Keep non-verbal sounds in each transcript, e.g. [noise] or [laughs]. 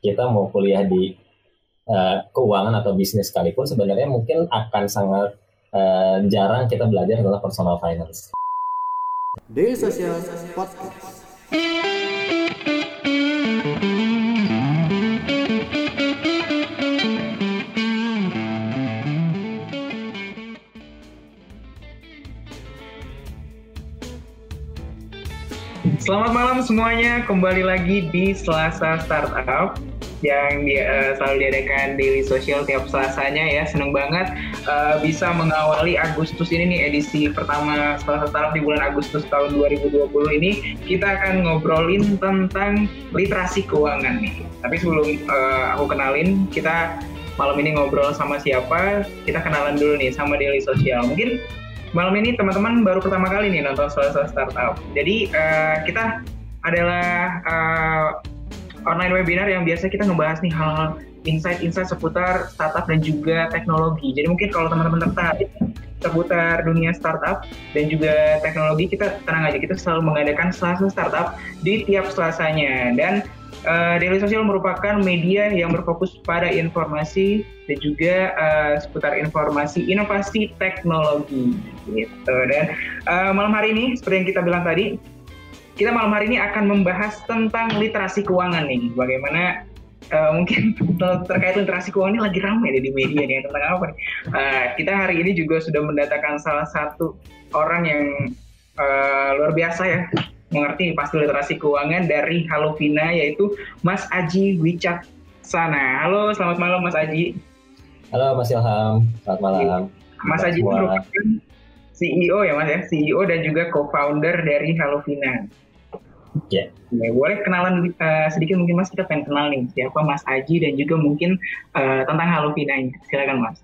kita mau kuliah di uh, keuangan atau bisnis sekalipun sebenarnya mungkin akan sangat uh, jarang kita belajar tentang personal finance. Daily Social Podcast. Selamat malam semuanya, kembali lagi di Selasa Startup yang dia, uh, selalu diadakan Daily Social tiap Selasanya ya. Seneng banget uh, bisa mengawali Agustus ini nih edisi pertama Selasa Startup di bulan Agustus tahun 2020 ini. Kita akan ngobrolin tentang literasi keuangan nih. Tapi sebelum uh, aku kenalin, kita malam ini ngobrol sama siapa, kita kenalan dulu nih sama Daily Social. Mungkin malam ini teman-teman baru pertama kali nih nonton Selasa Startup. Jadi uh, kita adalah uh, online webinar yang biasa kita ngebahas nih hal-hal insight-insight seputar startup dan juga teknologi. Jadi mungkin kalau teman-teman tertarik seputar dunia startup dan juga teknologi kita tenang aja kita selalu mengadakan Selasa Startup di tiap Selasanya dan uh, Daily Social merupakan media yang berfokus pada informasi dan juga uh, seputar informasi inovasi teknologi gitu dan uh, malam hari ini seperti yang kita bilang tadi kita malam hari ini akan membahas tentang literasi keuangan nih bagaimana uh, mungkin [laughs] terkait literasi keuangan ini lagi ramai di media nih tentang apa nih uh, kita hari ini juga sudah mendatangkan salah satu orang yang uh, luar biasa ya mengerti pasti literasi keuangan dari Halovina yaitu Mas Aji Wicaksana. Halo, selamat malam Mas Aji. Halo Mas Ilham, selamat malam. Mas Aji merupakan CEO ya Mas ya, CEO dan juga co-founder dari Halovina. Ya. Yeah. boleh kenalan uh, sedikit mungkin Mas kita pengen kenal nih siapa Mas Aji dan juga mungkin uh, tentang Halovina ini. Silakan Mas.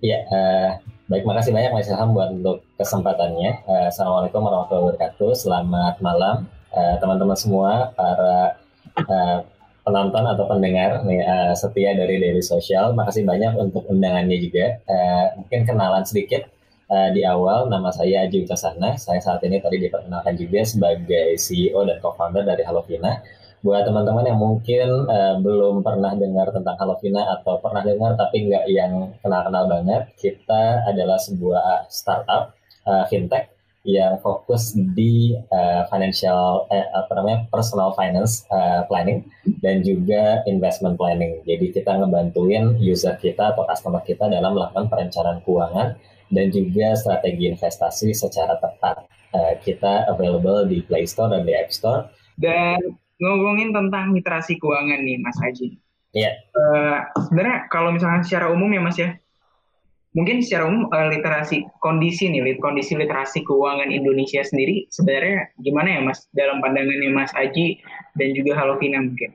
Ya, uh, Baik, makasih banyak Mas Ilham buat untuk kesempatannya. Uh, Assalamualaikum warahmatullahi wabarakatuh. Selamat malam uh, teman-teman semua, para uh, penonton atau pendengar nih, uh, setia dari Daily Social. Makasih banyak untuk undangannya juga. Uh, mungkin kenalan sedikit uh, di awal. Nama saya Aji Ucasana. Saya saat ini tadi diperkenalkan juga sebagai CEO dan co-founder dari Halovina buat teman-teman yang mungkin uh, belum pernah dengar tentang Halovina atau pernah dengar tapi nggak yang kenal-kenal banget, kita adalah sebuah startup uh, fintech yang fokus di uh, financial eh, apa namanya personal finance uh, planning dan juga investment planning. Jadi kita ngebantuin user kita atau customer kita dalam melakukan perencanaan keuangan dan juga strategi investasi secara tepat. Uh, kita available di Play Store dan di App Store. Dan ngomongin tentang literasi keuangan nih Mas Haji. Iya. Yeah. Uh, sebenarnya kalau misalnya secara umum ya Mas ya, mungkin secara umum uh, literasi kondisi nih, kondisi literasi keuangan Indonesia sendiri sebenarnya gimana ya Mas dalam pandangannya Mas Haji dan juga Halovina mungkin?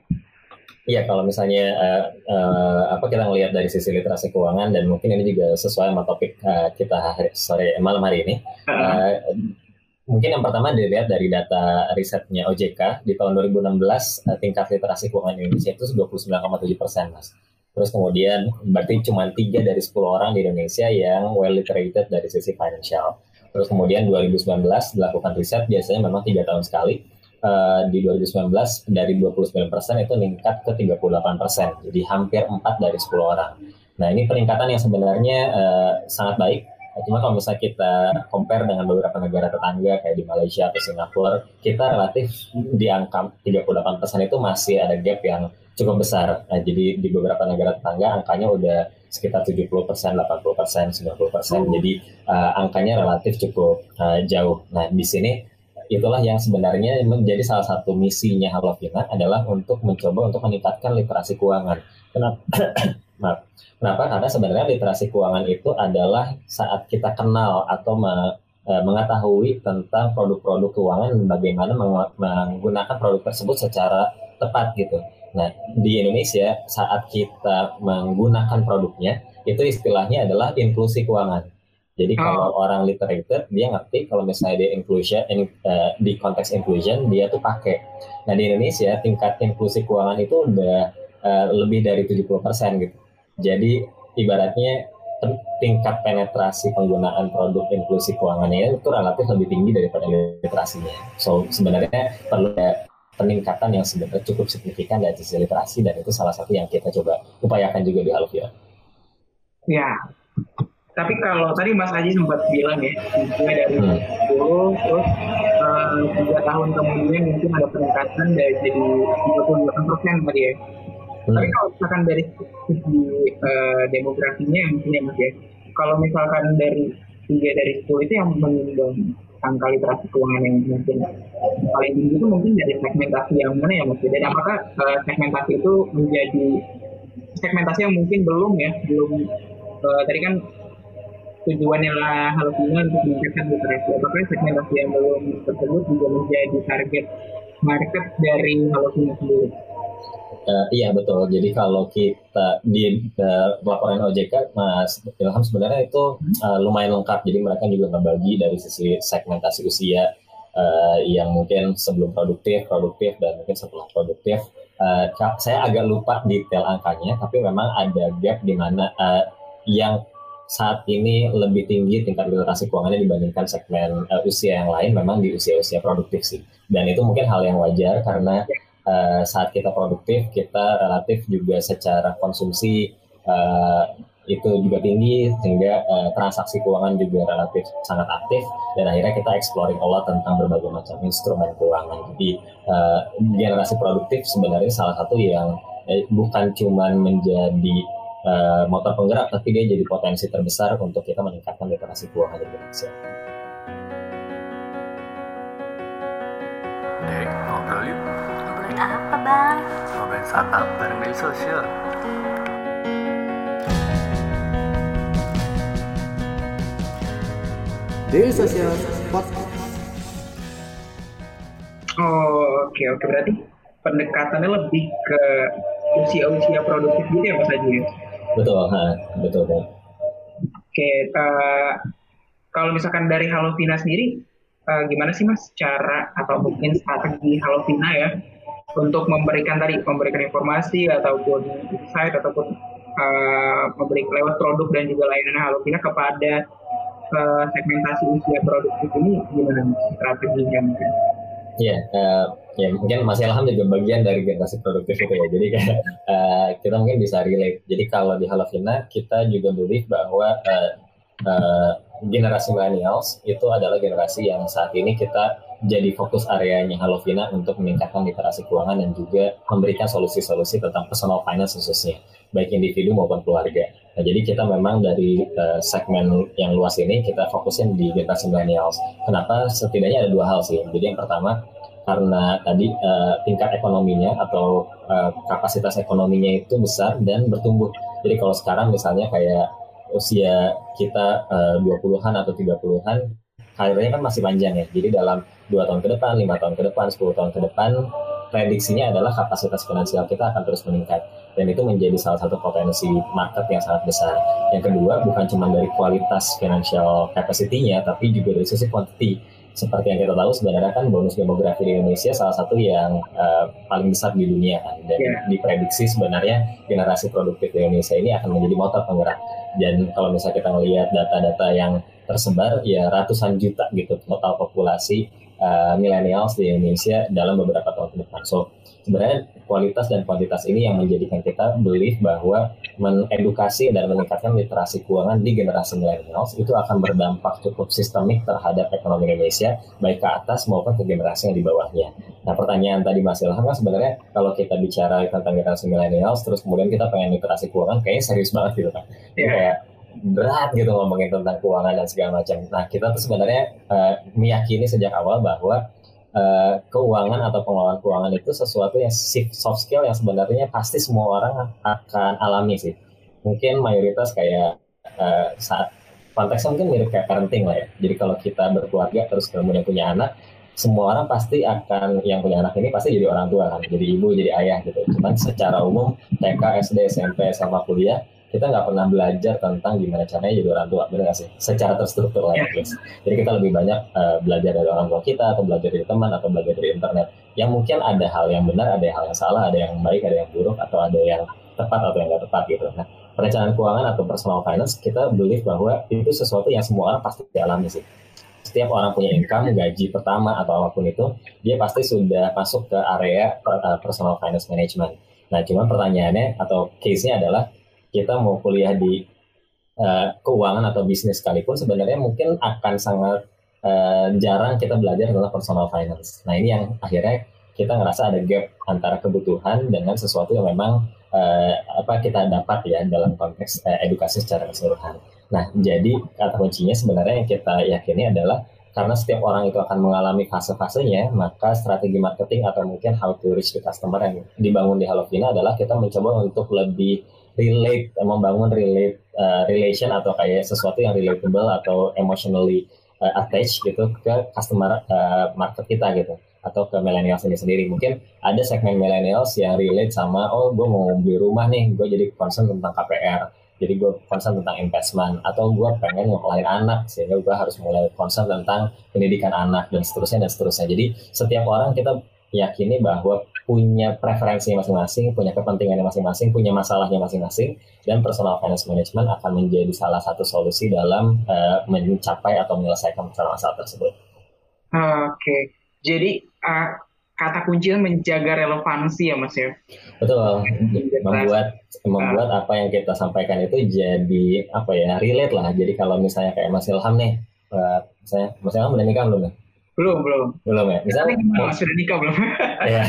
Iya, kalau misalnya uh, uh, apa kita ngelihat dari sisi literasi keuangan dan mungkin ini juga sesuai sama topik uh, kita hari, sore malam hari ini. Uh -huh. uh, Mungkin yang pertama dilihat dari data risetnya OJK di tahun 2016 eh, tingkat literasi keuangan Indonesia itu 29,7 persen, mas. Terus kemudian berarti cuma tiga dari 10 orang di Indonesia yang well literated dari sisi financial. Terus kemudian 2019 dilakukan riset biasanya memang tiga tahun sekali. Uh, di 2019 dari 29 persen itu meningkat ke 38 persen, jadi hampir 4 dari 10 orang. Nah ini peningkatan yang sebenarnya uh, sangat baik Cuma kalau misalnya kita compare dengan beberapa negara tetangga kayak di Malaysia atau Singapura, kita relatif di angka 38% itu masih ada gap yang cukup besar. Nah, jadi di beberapa negara tetangga angkanya udah sekitar 70%, 80%, 90%. Hmm. Jadi uh, angkanya relatif cukup uh, jauh. Nah, di sini itulah yang sebenarnya menjadi salah satu misinya Halovina adalah untuk mencoba untuk meningkatkan literasi keuangan. Kenapa? Maaf. Kenapa? Karena sebenarnya literasi keuangan itu adalah saat kita kenal atau me, e, mengetahui tentang produk-produk keuangan dan bagaimana menggunakan produk tersebut secara tepat gitu. Nah, di Indonesia saat kita menggunakan produknya itu istilahnya adalah inklusi keuangan. Jadi oh. kalau orang literated dia ngerti kalau misalnya dia inclusion in, uh, di konteks inclusion dia tuh pakai. Nah di Indonesia tingkat inklusi keuangan itu udah uh, lebih dari 70% gitu. Jadi ibaratnya tingkat penetrasi penggunaan produk inklusi keuangannya itu relatif lebih tinggi daripada literasinya. So sebenarnya perlu ya peningkatan yang sebenarnya cukup signifikan dari sisi literasi dan itu salah satu yang kita coba upayakan juga di Halvia. Ya, tapi kalau tadi Mas Haji sempat bilang ya, mulai dari hmm. dulu terus uh, tiga tahun kemudian mungkin ada peningkatan dari jadi 38 persen tadi ya. Hmm. Tapi kalau misalkan dari segi uh, demografinya mungkin ya Mas ya, kalau misalkan dari tiga dari sepuluh itu yang menyumbang angka literasi keuangan yang mungkin paling tinggi itu mungkin dari segmentasi yang mana ya Mas? Dan apakah uh, segmentasi itu menjadi segmentasi yang mungkin belum ya, belum uh, tadi kan tujuannya lah Halopina untuk meningkatkan literasi. Apakah segmentasi yang belum tersebut juga menjadi target market dari Halopina sendiri? Uh, iya betul. Jadi kalau kita di uh, laporan OJK, Mas Ilham sebenarnya itu uh, lumayan lengkap. Jadi mereka juga membagi dari sisi segmentasi usia uh, yang mungkin sebelum produktif, produktif dan mungkin setelah produktif. Uh, saya agak lupa detail angkanya, tapi memang ada gap di mana uh, yang saat ini lebih tinggi tingkat literasi keuangannya dibandingkan segmen uh, usia yang lain memang di usia-usia produktif sih. Dan itu mungkin hal yang wajar karena uh, saat kita produktif kita relatif juga secara konsumsi uh, itu juga tinggi sehingga uh, transaksi keuangan juga relatif sangat aktif dan akhirnya kita exploring a tentang berbagai macam instrumen keuangan jadi uh, generasi produktif sebenarnya salah satu yang eh, bukan cuman menjadi uh, motor penggerak tapi dia jadi potensi terbesar untuk kita meningkatkan literasi keuangan di Indonesia. Dek. Bang? Ngobrolin startup bareng media sosial. Daily Social Podcast. Oh, oke okay, oke okay. berarti pendekatannya lebih ke usia-usia produktif gitu ya Mas Haji? Betul, ha, betul kan. Oke, okay, uh, eh, kalau misalkan dari Halovina sendiri, uh, gimana sih Mas cara atau mungkin strategi Halovina ya untuk memberikan tadi memberikan informasi ataupun insight ataupun uh, memberi lewat produk dan juga layanan Halovina kepada uh, segmentasi usia produktif ini gimana strateginya mungkin? Iya, uh, ya mungkin Mas Ilham juga bagian dari generasi produktif itu ya. Jadi uh, [laughs] kita mungkin bisa relate. Jadi kalau di Halovina kita juga believe bahwa uh, uh, generasi millennials itu adalah generasi yang saat ini kita jadi fokus areanya Halovina untuk meningkatkan literasi keuangan dan juga memberikan solusi-solusi tentang personal finance khususnya, baik individu maupun keluarga. Nah, jadi kita memang dari uh, segmen yang luas ini kita fokusin di generasi millennials. Kenapa? Setidaknya ada dua hal sih. Jadi yang pertama karena tadi uh, tingkat ekonominya atau uh, kapasitas ekonominya itu besar dan bertumbuh. Jadi kalau sekarang misalnya kayak usia kita uh, 20-an atau 30-an, karirnya kan masih panjang ya. Jadi dalam dua tahun ke depan, lima tahun ke depan, 10 tahun ke depan, prediksinya adalah kapasitas finansial kita akan terus meningkat dan itu menjadi salah satu potensi market yang sangat besar. Yang kedua, bukan cuma dari kualitas financial capacity-nya, tapi juga dari sisi quantity. Seperti yang kita tahu sebenarnya kan bonus demografi di Indonesia salah satu yang uh, paling besar di dunia kan dan yeah. diprediksi sebenarnya generasi produktif di Indonesia ini akan menjadi motor penggerak. Dan kalau misalnya kita melihat data-data yang tersebar ya ratusan juta gitu total populasi uh, millennials di Indonesia dalam beberapa tahun ke depan. So sebenarnya kualitas dan kuantitas ini yang menjadikan kita believe bahwa mengedukasi dan meningkatkan literasi keuangan di generasi millennials itu akan berdampak cukup sistemik terhadap ekonomi Indonesia baik ke atas maupun ke generasi yang di bawahnya. Nah pertanyaan tadi Mas Ilham kan sebenarnya kalau kita bicara tentang generasi millennials terus kemudian kita pengen literasi keuangan kayaknya serius banget gitu kan. Yeah. Kayak berat gitu ngomongin tentang keuangan dan segala macam. Nah kita tuh sebenarnya uh, meyakini sejak awal bahwa uh, keuangan atau pengelolaan keuangan itu sesuatu yang soft skill yang sebenarnya pasti semua orang akan alami sih. Mungkin mayoritas kayak uh, saat konteksnya mungkin mirip kayak parenting lah ya. Jadi kalau kita berkeluarga terus kemudian punya anak, semua orang pasti akan yang punya anak ini pasti jadi orang tua kan, jadi ibu, jadi ayah gitu. Cuman secara umum TK, SD, SMP, sama kuliah kita nggak pernah belajar tentang gimana caranya jadi orang tua, benar nggak sih? Secara terstruktur lah ya. Jadi kita lebih banyak uh, belajar dari orang tua kita, atau belajar dari teman, atau belajar dari internet. Yang mungkin ada hal yang benar, ada hal yang salah, ada yang baik, ada yang buruk, atau ada yang tepat atau yang nggak tepat gitu. Nah, perencanaan keuangan atau personal finance kita believe bahwa itu sesuatu yang semua orang pasti dialami sih setiap orang punya income, gaji pertama atau apa pun itu, dia pasti sudah masuk ke area uh, personal finance management. Nah, cuma pertanyaannya atau case-nya adalah kita mau kuliah di uh, keuangan atau bisnis sekalipun sebenarnya mungkin akan sangat uh, jarang kita belajar tentang personal finance. Nah, ini yang akhirnya kita ngerasa ada gap antara kebutuhan dengan sesuatu yang memang uh, apa kita dapat ya dalam konteks uh, edukasi secara keseluruhan. Nah, jadi kata kuncinya sebenarnya yang kita yakini adalah karena setiap orang itu akan mengalami fase-fasenya, maka strategi marketing atau mungkin how to reach the customer yang dibangun di Halovina adalah kita mencoba untuk lebih relate, membangun relate uh, relation atau kayak sesuatu yang relatable atau emotionally uh, attached gitu ke customer uh, market kita gitu atau ke millennials ini sendiri. Mungkin ada segmen millennials yang relate sama, oh gue mau beli rumah nih, gue jadi concern tentang KPR jadi gue concern tentang investment atau gue pengen ngelain anak sehingga gue harus mulai concern tentang pendidikan anak dan seterusnya dan seterusnya jadi setiap orang kita yakini bahwa punya preferensi masing-masing, punya kepentingannya masing-masing, punya masalahnya masing-masing, dan personal finance management akan menjadi salah satu solusi dalam uh, mencapai atau menyelesaikan masalah-masalah tersebut. Oke, okay. jadi uh, kata kuncinya menjaga relevansi ya mas ya? Betul. Membuat membuat apa yang kita sampaikan itu jadi apa ya relate lah. Jadi kalau misalnya kayak Mas Ilham nih uh, misalnya Mas Ilham udah nikah belum ya belum belum. Belum ya? Misalnya mau, sudah nikah belum. [laughs] Ya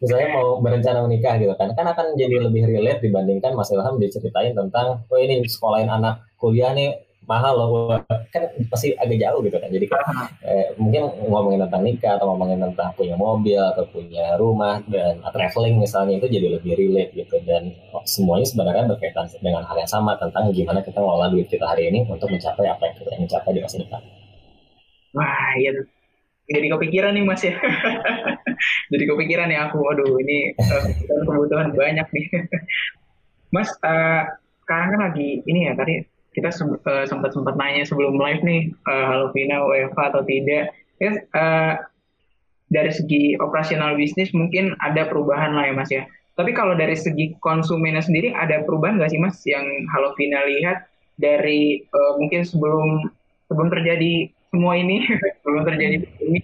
misalnya mau berencana menikah gitu kan kan akan jadi lebih relate dibandingkan Mas Ilham diceritain tentang oh ini sekolahin anak kuliah nih mahal loh kan pasti agak jauh gitu kan jadi kan eh, mungkin ngomongin tentang nikah atau ngomongin tentang punya mobil atau punya rumah dan traveling misalnya itu jadi lebih relate gitu. Dan semuanya sebenarnya berkaitan dengan hal yang sama tentang gimana kita ngelola duit kita hari ini untuk mencapai apa yang kita ingin capai di masa depan. Wah iya jadi kepikiran nih mas ya. [laughs] Jadi kepikiran ya aku. Aduh ini uh, kebutuhan banyak nih. [laughs] Mas uh, sekarang kan lagi ini ya tadi kita uh, sempat sempat nanya sebelum live nih uh, halo Vina UEFA atau tidak. Ya uh, dari segi operasional bisnis mungkin ada perubahan lah ya mas ya. Tapi kalau dari segi konsumennya sendiri ada perubahan nggak sih mas yang halo Vina lihat dari uh, mungkin sebelum sebelum terjadi semua ini [laughs] sebelum terjadi ini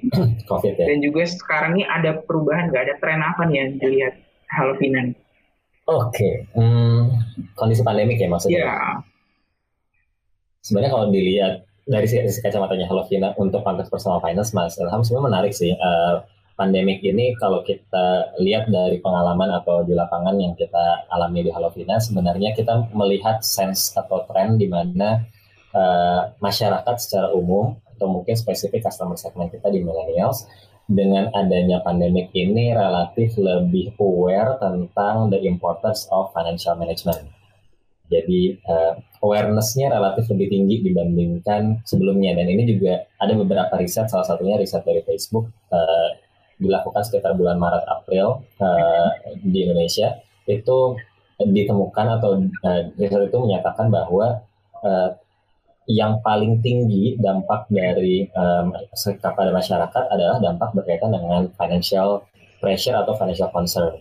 COVID ya. dan juga sekarang ini ada perubahan nggak ada tren apa nih yang dilihat halo Vina Oke, okay. hmm, kondisi pandemik ya maksudnya. Yeah sebenarnya kalau dilihat dari sisi kacamatanya Halovina untuk konteks personal finance, Mas Ilham sebenarnya menarik sih. Uh, pandemik ini kalau kita lihat dari pengalaman atau di lapangan yang kita alami di Halovina, sebenarnya kita melihat sense atau tren di mana uh, masyarakat secara umum atau mungkin spesifik customer segment kita di millennials dengan adanya pandemik ini relatif lebih aware tentang the importance of financial management. Jadi uh, awareness-nya relatif lebih tinggi dibandingkan sebelumnya. Dan ini juga ada beberapa riset salah satunya riset dari Facebook uh, dilakukan sekitar bulan Maret April uh, di Indonesia. Itu ditemukan atau uh, riset itu menyatakan bahwa uh, yang paling tinggi dampak dari um, kepada masyarakat adalah dampak berkaitan dengan financial pressure atau financial concern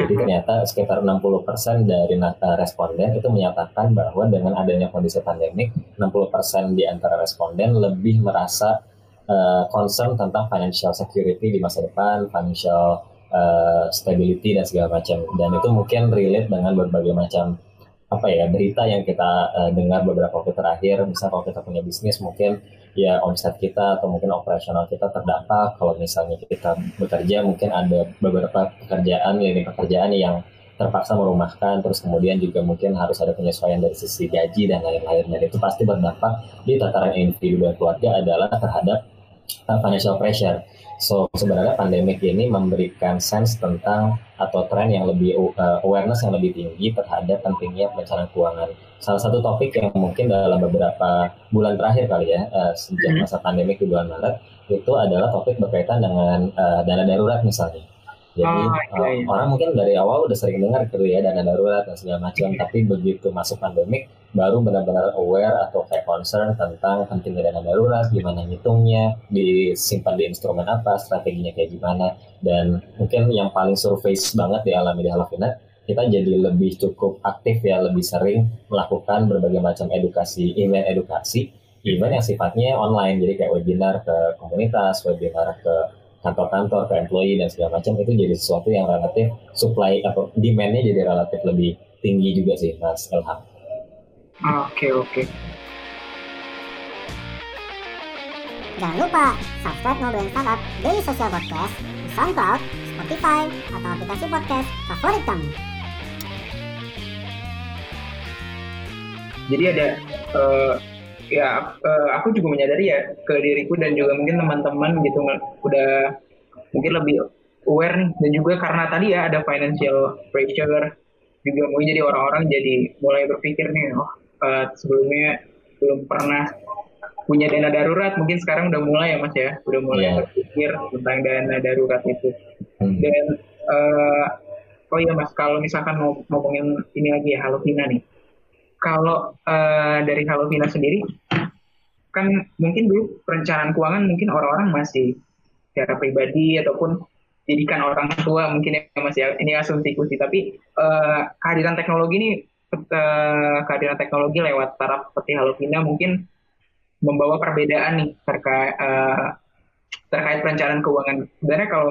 jadi ternyata sekitar 60% dari responden itu menyatakan bahwa dengan adanya kondisi pandemik, 60% di antara responden lebih merasa uh, concern tentang financial security di masa depan, financial uh, stability dan segala macam. Dan itu mungkin relate dengan berbagai macam apa ya berita yang kita uh, dengar beberapa waktu terakhir. Misalnya kalau kita punya bisnis mungkin ya omset kita atau mungkin operasional kita terdampak kalau misalnya kita bekerja mungkin ada beberapa pekerjaan lini pekerjaan yang terpaksa merumahkan terus kemudian juga mungkin harus ada penyesuaian dari sisi gaji dan lain-lain dan itu pasti berdampak di tataran individu dan keluarga adalah terhadap financial pressure So sebenarnya pandemik ini memberikan sense tentang atau tren yang lebih uh, awareness yang lebih tinggi terhadap pentingnya perencanaan keuangan. Salah satu topik yang mungkin dalam beberapa bulan terakhir kali ya uh, sejak hmm. masa pandemik di bulan Maret itu adalah topik berkaitan dengan uh, dana darurat misalnya. Jadi oh, iya, iya. orang mungkin dari awal udah sering dengar gitu ya dana darurat dan segala macam, tapi begitu masuk pandemik baru benar-benar aware atau kayak concern tentang pentingnya dana darurat, gimana ngitungnya, disimpan di instrumen apa, strateginya kayak gimana, dan mungkin yang paling surface banget di alam di Halafinat, kita jadi lebih cukup aktif ya, lebih sering melakukan berbagai macam edukasi, event edukasi. Event yang sifatnya online jadi kayak webinar ke komunitas webinar ke kantor-kantor ke employee dan segala macam itu jadi sesuatu yang relatif supply atau demandnya jadi relatif lebih tinggi juga sih mas Ilham. Oke oke. Jangan lupa subscribe Ngobrolin Startup Daily Social Podcast di SoundCloud, Spotify, atau aplikasi podcast favorit kamu. Jadi ada uh, ya uh, aku juga menyadari ya ke diriku dan juga mungkin teman-teman gitu udah mungkin lebih aware nih. Dan juga karena tadi ya ada financial pressure juga mungkin jadi orang-orang jadi mulai berpikir nih oh uh, sebelumnya belum pernah punya dana darurat. Mungkin sekarang udah mulai ya mas ya. Udah mulai yeah. berpikir tentang dana darurat itu. Hmm. dan uh, oh iya mas kalau misalkan mau ngomongin ini lagi ya Halo Vina nih. Kalau uh, dari Halo Vina sendiri kan mungkin dulu perencanaan keuangan mungkin orang-orang masih secara pribadi ataupun didikan orang tua mungkin ya masih ini asumsiku sih tapi uh, kehadiran teknologi ini uh, kehadiran teknologi lewat taraf seperti Halo Vina mungkin membawa perbedaan nih terkait uh, terkait perencanaan keuangan. Sebenarnya kalau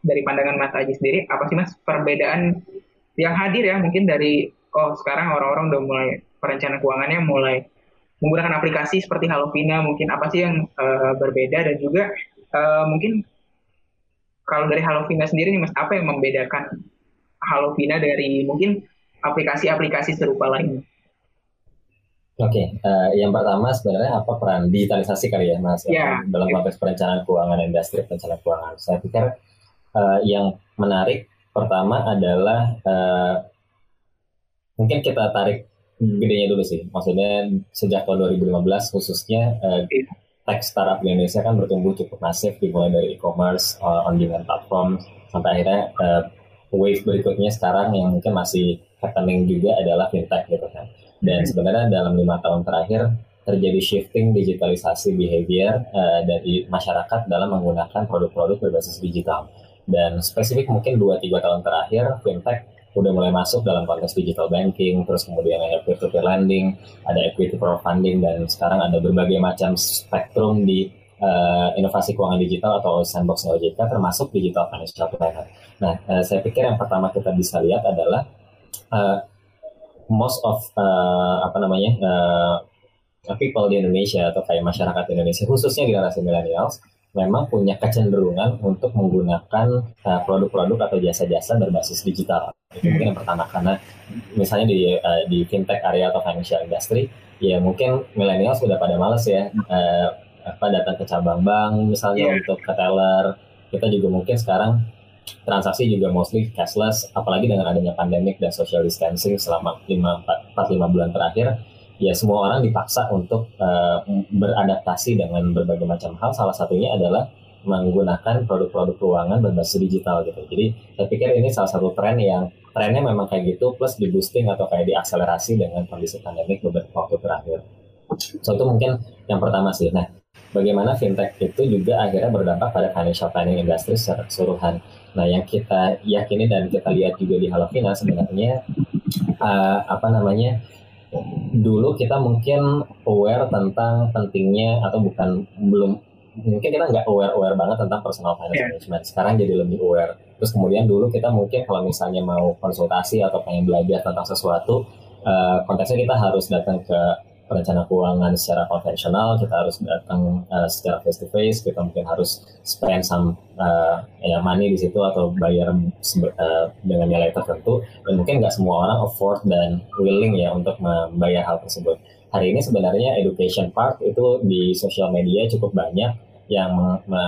dari pandangan Mas Aji sendiri apa sih Mas perbedaan yang hadir ya mungkin dari oh sekarang orang-orang udah mulai perencanaan keuangannya mulai menggunakan aplikasi seperti Halovina mungkin apa sih yang uh, berbeda dan juga uh, mungkin kalau dari Halovina sendiri nih mas apa yang membedakan Halovina dari mungkin aplikasi-aplikasi serupa lain? Oke, okay, uh, yang pertama sebenarnya apa peran digitalisasi kali ya mas yeah. dalam konteks perencanaan keuangan industri perencanaan keuangan. Saya pikir uh, yang menarik pertama adalah uh, mungkin kita tarik gedenya dulu sih. Maksudnya sejak tahun 2015 khususnya uh, tech startup di Indonesia kan bertumbuh cukup masif dimulai dari e-commerce, uh, on-demand platform sampai akhirnya uh, wave berikutnya sekarang yang mungkin masih happening juga adalah fintech gitu kan. Dan sebenarnya dalam lima tahun terakhir terjadi shifting digitalisasi behavior uh, dari masyarakat dalam menggunakan produk-produk berbasis digital. Dan spesifik mungkin 2-3 tahun terakhir, fintech udah mulai masuk dalam konteks digital banking, terus kemudian ada peer-to-peer lending, ada equity crowdfunding, dan sekarang ada berbagai macam spektrum di uh, inovasi keuangan digital atau sandbox OJK termasuk digital financial planner. Nah, uh, saya pikir yang pertama kita bisa lihat adalah uh, most of uh, apa namanya uh, people di Indonesia atau kayak masyarakat Indonesia khususnya generasi millennials memang punya kecenderungan untuk menggunakan uh, produk-produk atau jasa-jasa berbasis digital. Itu mungkin yang pertama karena misalnya di uh, di fintech area atau financial industry, ya mungkin milenial sudah pada males ya uh, apa datang ke cabang bank misalnya yeah. untuk ke teller. Kita juga mungkin sekarang transaksi juga mostly cashless, apalagi dengan adanya pandemik dan social distancing selama 5 4 5 bulan terakhir ya semua orang dipaksa untuk uh, beradaptasi dengan berbagai macam hal. Salah satunya adalah menggunakan produk-produk keuangan berbasis digital gitu. Jadi saya pikir ini salah satu tren yang trennya memang kayak gitu plus di boosting atau kayak diakselerasi dengan kondisi pandemik beberapa waktu terakhir. So itu mungkin yang pertama sih. Nah, bagaimana fintech itu juga akhirnya berdampak pada financial planning industry secara keseluruhan. Nah, yang kita yakini dan kita lihat juga di Halovina sebenarnya uh, apa namanya dulu kita mungkin aware tentang pentingnya atau bukan belum mungkin kita nggak aware aware banget tentang personal finance yeah. management sekarang jadi lebih aware terus kemudian dulu kita mungkin kalau misalnya mau konsultasi atau pengen belajar tentang sesuatu uh, konteksnya kita harus datang ke perencana keuangan secara konvensional kita harus datang uh, secara face to face kita mungkin harus spend some uh, ya money di situ atau bayar uh, dengan nilai tertentu. Dan mungkin nggak semua orang afford dan willing ya untuk membayar hal tersebut. Hari ini sebenarnya education part itu di sosial media cukup banyak yang me,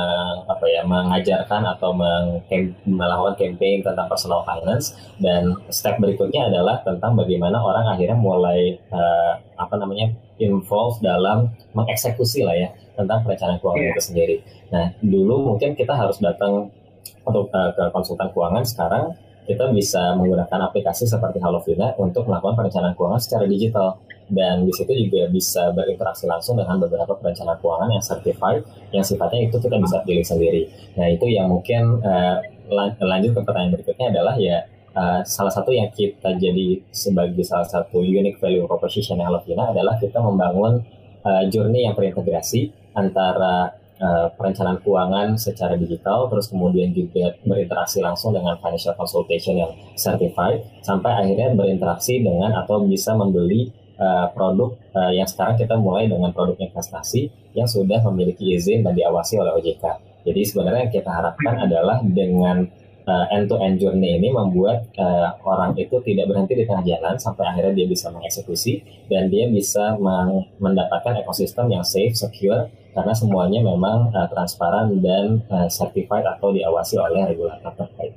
apa ya mengajarkan atau meng, melakukan campaign tentang personal finance dan step berikutnya adalah tentang bagaimana orang akhirnya mulai uh, apa namanya involve dalam mengeksekusi lah ya tentang perencanaan keuangan yeah. itu sendiri. Nah dulu mungkin kita harus datang untuk uh, ke konsultan keuangan sekarang kita bisa menggunakan aplikasi seperti Halovina untuk melakukan perencanaan keuangan secara digital dan di situ juga bisa berinteraksi langsung dengan beberapa perencana keuangan yang certified yang sifatnya itu kita bisa pilih sendiri. Nah itu yang mungkin uh, lanjut ke pertanyaan berikutnya adalah ya uh, salah satu yang kita jadi sebagai salah satu unique value proposition yang Lovina adalah kita membangun uh, journey yang terintegrasi antara uh, perencanaan keuangan secara digital, terus kemudian juga berinteraksi langsung dengan financial consultation yang certified, sampai akhirnya berinteraksi dengan atau bisa membeli uh, produk uh, yang sekarang kita mulai dengan produk investasi yang sudah memiliki izin dan diawasi oleh OJK. Jadi sebenarnya yang kita harapkan adalah dengan uh, end-to-end journey ini membuat uh, orang itu tidak berhenti di tengah jalan sampai akhirnya dia bisa mengeksekusi dan dia bisa mendapatkan ekosistem yang safe, secure karena semuanya memang uh, transparan dan uh, certified atau diawasi oleh regulator terkait.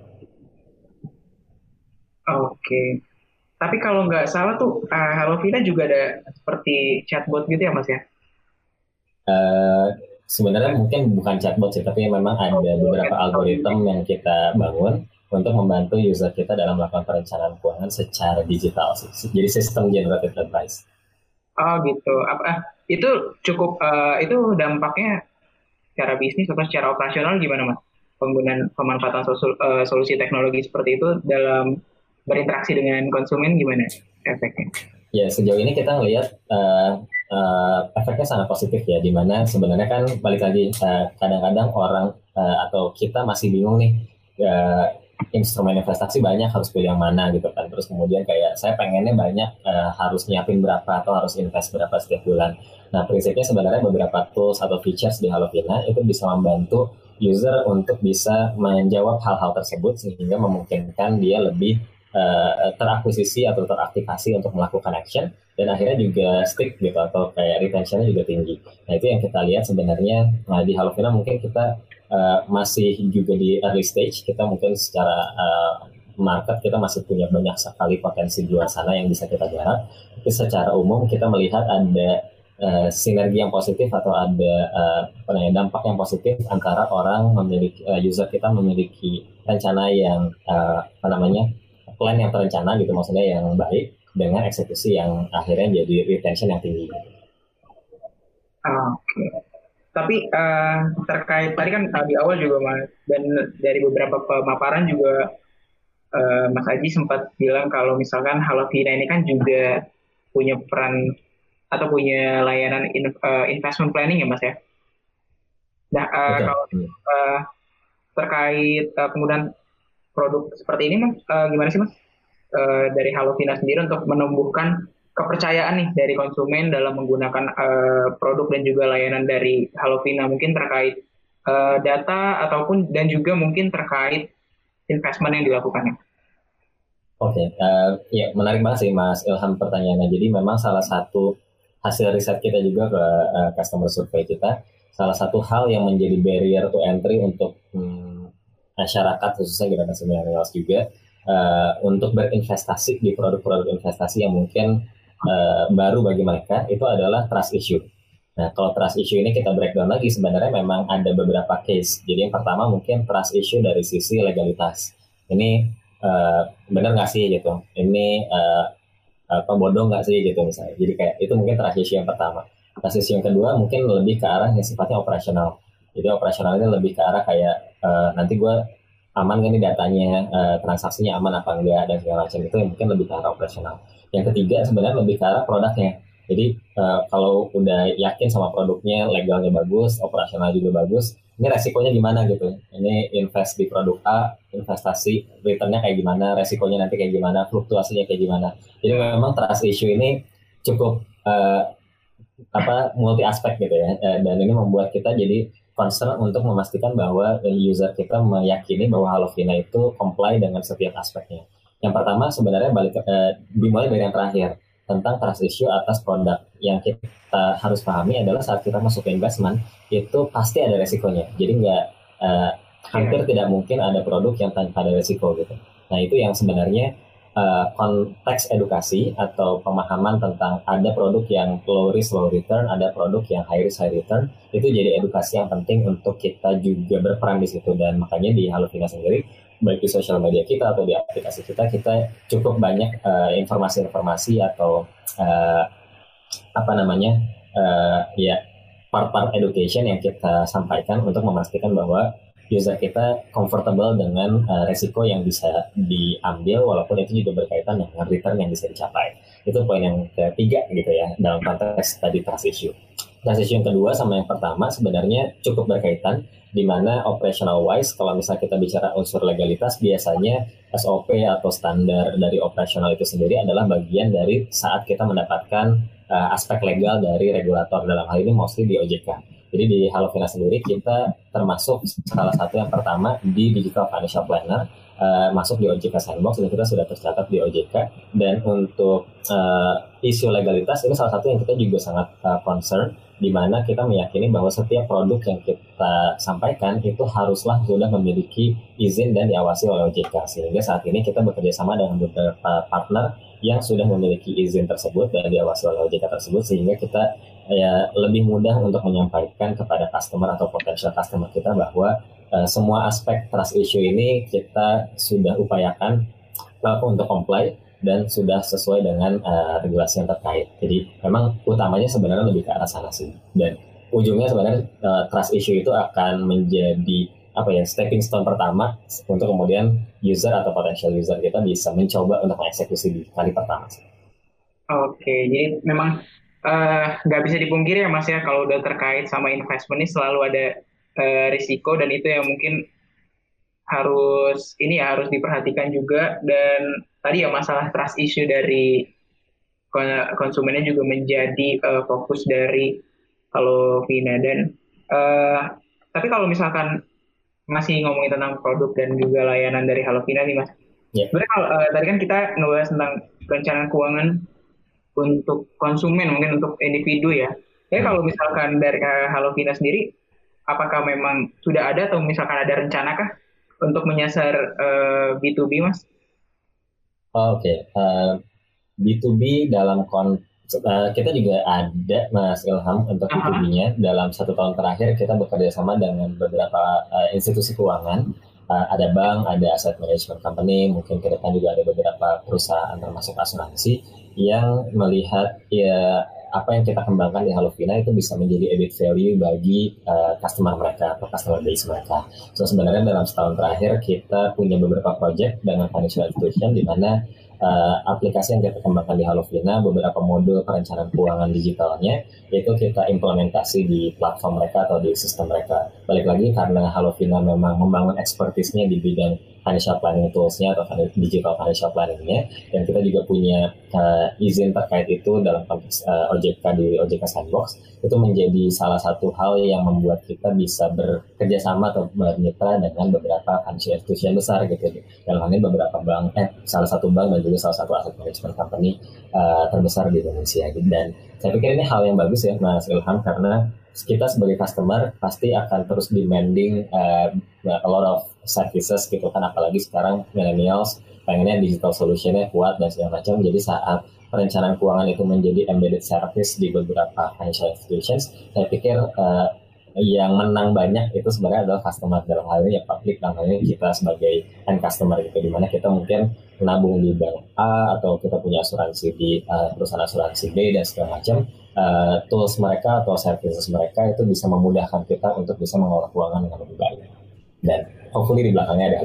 Oke. Tapi kalau nggak salah tuh uh, Hello Vina juga ada seperti chatbot gitu ya Mas ya? Uh, sebenarnya mungkin bukan chatbot sih, tapi memang ada beberapa algoritma yang kita bangun untuk membantu user kita dalam melakukan perencanaan keuangan secara digital sih. Jadi sistem generated advice. Oh gitu. Apa itu cukup uh, itu dampaknya secara bisnis atau secara operasional gimana mas? Penggunaan pemanfaatan sosul, uh, solusi teknologi seperti itu dalam berinteraksi dengan konsumen gimana efeknya? Ya sejauh ini kita ngelihat uh, uh, efeknya sangat positif ya, di mana sebenarnya kan balik lagi kadang kadang-kadang orang uh, atau kita masih bingung nih uh, instrumen investasi banyak harus pilih yang mana gitu kan terus kemudian kayak saya pengennya banyak uh, harus nyiapin berapa atau harus invest berapa setiap bulan nah prinsipnya sebenarnya beberapa tools atau features di Halovina itu bisa membantu user untuk bisa menjawab hal-hal tersebut sehingga memungkinkan dia lebih uh, terakuisisi atau teraktivasi untuk melakukan action dan akhirnya juga stick gitu atau kayak retentionnya juga tinggi. Nah itu yang kita lihat sebenarnya nah, di Halovina mungkin kita uh, masih juga di early stage kita mungkin secara uh, market kita masih punya banyak sekali potensi di luar sana yang bisa kita garap. Tapi secara umum kita melihat ada uh, sinergi yang positif atau ada uh, dampak yang positif antara orang memiliki uh, user kita memiliki rencana yang uh, apa namanya plan yang terencana gitu maksudnya yang baik dengan eksekusi yang akhirnya jadi retention yang tinggi. Oke. Okay. Tapi uh, terkait tadi kan di awal juga mas dan dari beberapa pemaparan juga uh, Mas Aji sempat bilang kalau misalkan Halo Vina ini kan juga punya peran atau punya layanan in, uh, investment planning ya mas ya. Nah uh, kalau uh, terkait uh, penggunaan produk seperti ini mas uh, gimana sih mas uh, dari Halovina sendiri untuk menumbuhkan kepercayaan nih dari konsumen dalam menggunakan uh, produk dan juga layanan dari Halovina mungkin terkait uh, data ataupun dan juga mungkin terkait investment yang dilakukannya. Oke, okay, uh, ya menarik banget sih Mas Ilham pertanyaannya. Jadi memang salah satu hasil riset kita juga ke uh, customer survey kita, salah satu hal yang menjadi barrier to entry untuk hmm, masyarakat khususnya generasi milenials juga uh, untuk berinvestasi di produk-produk investasi yang mungkin uh, baru bagi mereka itu adalah trust issue. Nah, kalau trust issue ini kita breakdown lagi sebenarnya memang ada beberapa case. Jadi yang pertama mungkin trust issue dari sisi legalitas. Ini uh, benar nggak sih gitu? Ini uh, apa bodoh nggak sih gitu misalnya. Jadi kayak itu mungkin trust issue yang pertama. Trust issue yang kedua mungkin lebih ke arah yang sifatnya operasional. Jadi operasionalnya lebih ke arah kayak uh, nanti gue aman gak nih datanya, uh, transaksinya aman apa enggak dan segala macam itu yang mungkin lebih ke arah operasional. Yang ketiga sebenarnya lebih ke arah produknya. Jadi uh, kalau udah yakin sama produknya, legalnya bagus, operasional juga bagus, ini resikonya gimana gitu? Ini invest di produk A, investasi returnnya kayak gimana, resikonya nanti kayak gimana, fluktuasinya kayak gimana. Jadi memang trust issue ini cukup uh, apa multi aspek gitu ya, dan ini membuat kita jadi concern untuk memastikan bahwa user kita meyakini bahwa Halovina itu comply dengan setiap aspeknya. Yang pertama sebenarnya balik eh, dimulai dari yang terakhir tentang trust issue atas produk yang kita harus pahami adalah saat kita masuk ke investment itu pasti ada resikonya. Jadi nggak eh, hampir yeah. tidak mungkin ada produk yang tanpa ada resiko gitu. Nah itu yang sebenarnya uh, konteks edukasi atau pemahaman tentang ada produk yang low risk low return, ada produk yang high risk high return, itu jadi edukasi yang penting untuk kita juga berperan di situ. Dan makanya di Halovina sendiri baik di sosial media kita atau di aplikasi kita kita cukup banyak informasi informasi-informasi atau uh, apa namanya uh, ya part-part education yang kita sampaikan untuk memastikan bahwa user kita comfortable dengan uh, resiko yang bisa diambil walaupun itu juga berkaitan dengan return yang bisa dicapai. Itu poin yang ketiga gitu ya dalam konteks tadi trust issue. Trust issue yang kedua sama yang pertama sebenarnya cukup berkaitan di mana operational wise kalau misalnya kita bicara unsur legalitas biasanya SOP atau standar dari operasional itu sendiri adalah bagian dari saat kita mendapatkan uh, aspek legal dari regulator dalam hal ini mostly di OJK. Jadi di Halovina sendiri kita termasuk salah satu yang pertama di Digital Financial Planner uh, masuk di OJK Sandbox dan kita sudah tercatat di OJK dan untuk uh, isu legalitas ini salah satu yang kita juga sangat uh, concern di mana kita meyakini bahwa setiap produk yang kita sampaikan itu haruslah sudah memiliki izin dan diawasi oleh OJK sehingga saat ini kita bekerja sama dengan beberapa partner yang sudah memiliki izin tersebut dan diawasi oleh OJK tersebut sehingga kita ya lebih mudah untuk menyampaikan kepada customer atau potential customer kita bahwa uh, semua aspek trust issue ini kita sudah upayakan uh, untuk comply dan sudah sesuai dengan uh, regulasi yang terkait. Jadi memang utamanya sebenarnya lebih ke arah sana sih. Dan ujungnya sebenarnya uh, trust issue itu akan menjadi apa ya stepping stone pertama untuk kemudian user atau potential user kita bisa mencoba untuk mengeksekusi di kali pertama. Oke, jadi memang eh, nggak uh, bisa dipungkiri ya mas ya kalau udah terkait sama investment ini selalu ada uh, risiko dan itu yang mungkin harus ini ya harus diperhatikan juga dan tadi ya masalah trust issue dari konsumennya juga menjadi uh, fokus dari kalau Vina dan uh, tapi kalau misalkan masih ngomongin tentang produk dan juga layanan dari Halo Vina nih mas. Yeah. Sebenarnya kalau uh, tadi kan kita ngebahas tentang perencanaan keuangan untuk konsumen mungkin untuk individu ya. Tapi hmm. kalau misalkan dari uh, Halo Vina sendiri, apakah memang sudah ada atau misalkan ada rencana kah untuk menyasar uh, B2B mas? Oh, Oke, okay. uh, B2B dalam kon uh, kita juga ada Mas Ilham untuk -huh. B2B-nya dalam satu tahun terakhir kita bekerja sama dengan beberapa uh, institusi keuangan uh, ada bank, ada asset management company, mungkin ke depan juga ada beberapa perusahaan termasuk asuransi yang melihat ya apa yang kita kembangkan di Halovina itu bisa menjadi added value bagi uh, customer mereka atau customer base mereka. So sebenarnya dalam setahun terakhir kita punya beberapa project dengan financial institution di mana uh, aplikasi yang kita kembangkan di Halovina, beberapa modul perencanaan keuangan digitalnya itu kita implementasi di platform mereka atau di sistem mereka. Balik lagi karena Halovina memang membangun expertise-nya di bidang financial planning tools-nya atau digital financial planning-nya. Dan kita juga punya uh, izin terkait itu dalam konteks uh, OJK di OJK Sandbox. Itu menjadi salah satu hal yang membuat kita bisa bekerja sama atau bermitra dengan beberapa financial institution besar gitu. Dalam hal ini beberapa bank eh salah satu bank dan juga salah satu asset management company uh, terbesar di Indonesia gitu. dan saya pikir ini hal yang bagus ya Mas Ilham karena kita sebagai customer pasti akan terus demanding uh, a lot of services gitu kan apalagi sekarang millennials pengennya digital solutionnya kuat dan segala macam jadi saat perencanaan keuangan itu menjadi embedded service di beberapa financial institutions saya pikir uh, yang menang banyak itu sebenarnya adalah customer dalam hal ini ya publik dalam hal ini kita sebagai end customer gitu di mana kita mungkin nabung di bank A atau kita punya asuransi di uh, perusahaan asuransi B dan segala macam uh, tools mereka atau services mereka itu bisa memudahkan kita untuk bisa mengelola keuangan dengan lebih baik. Dan hopefully di belakangnya ada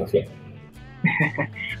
[laughs]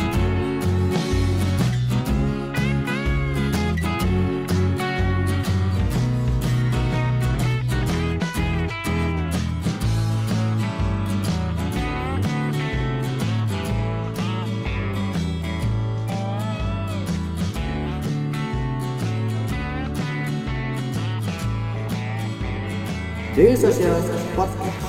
Daily Social Podcast.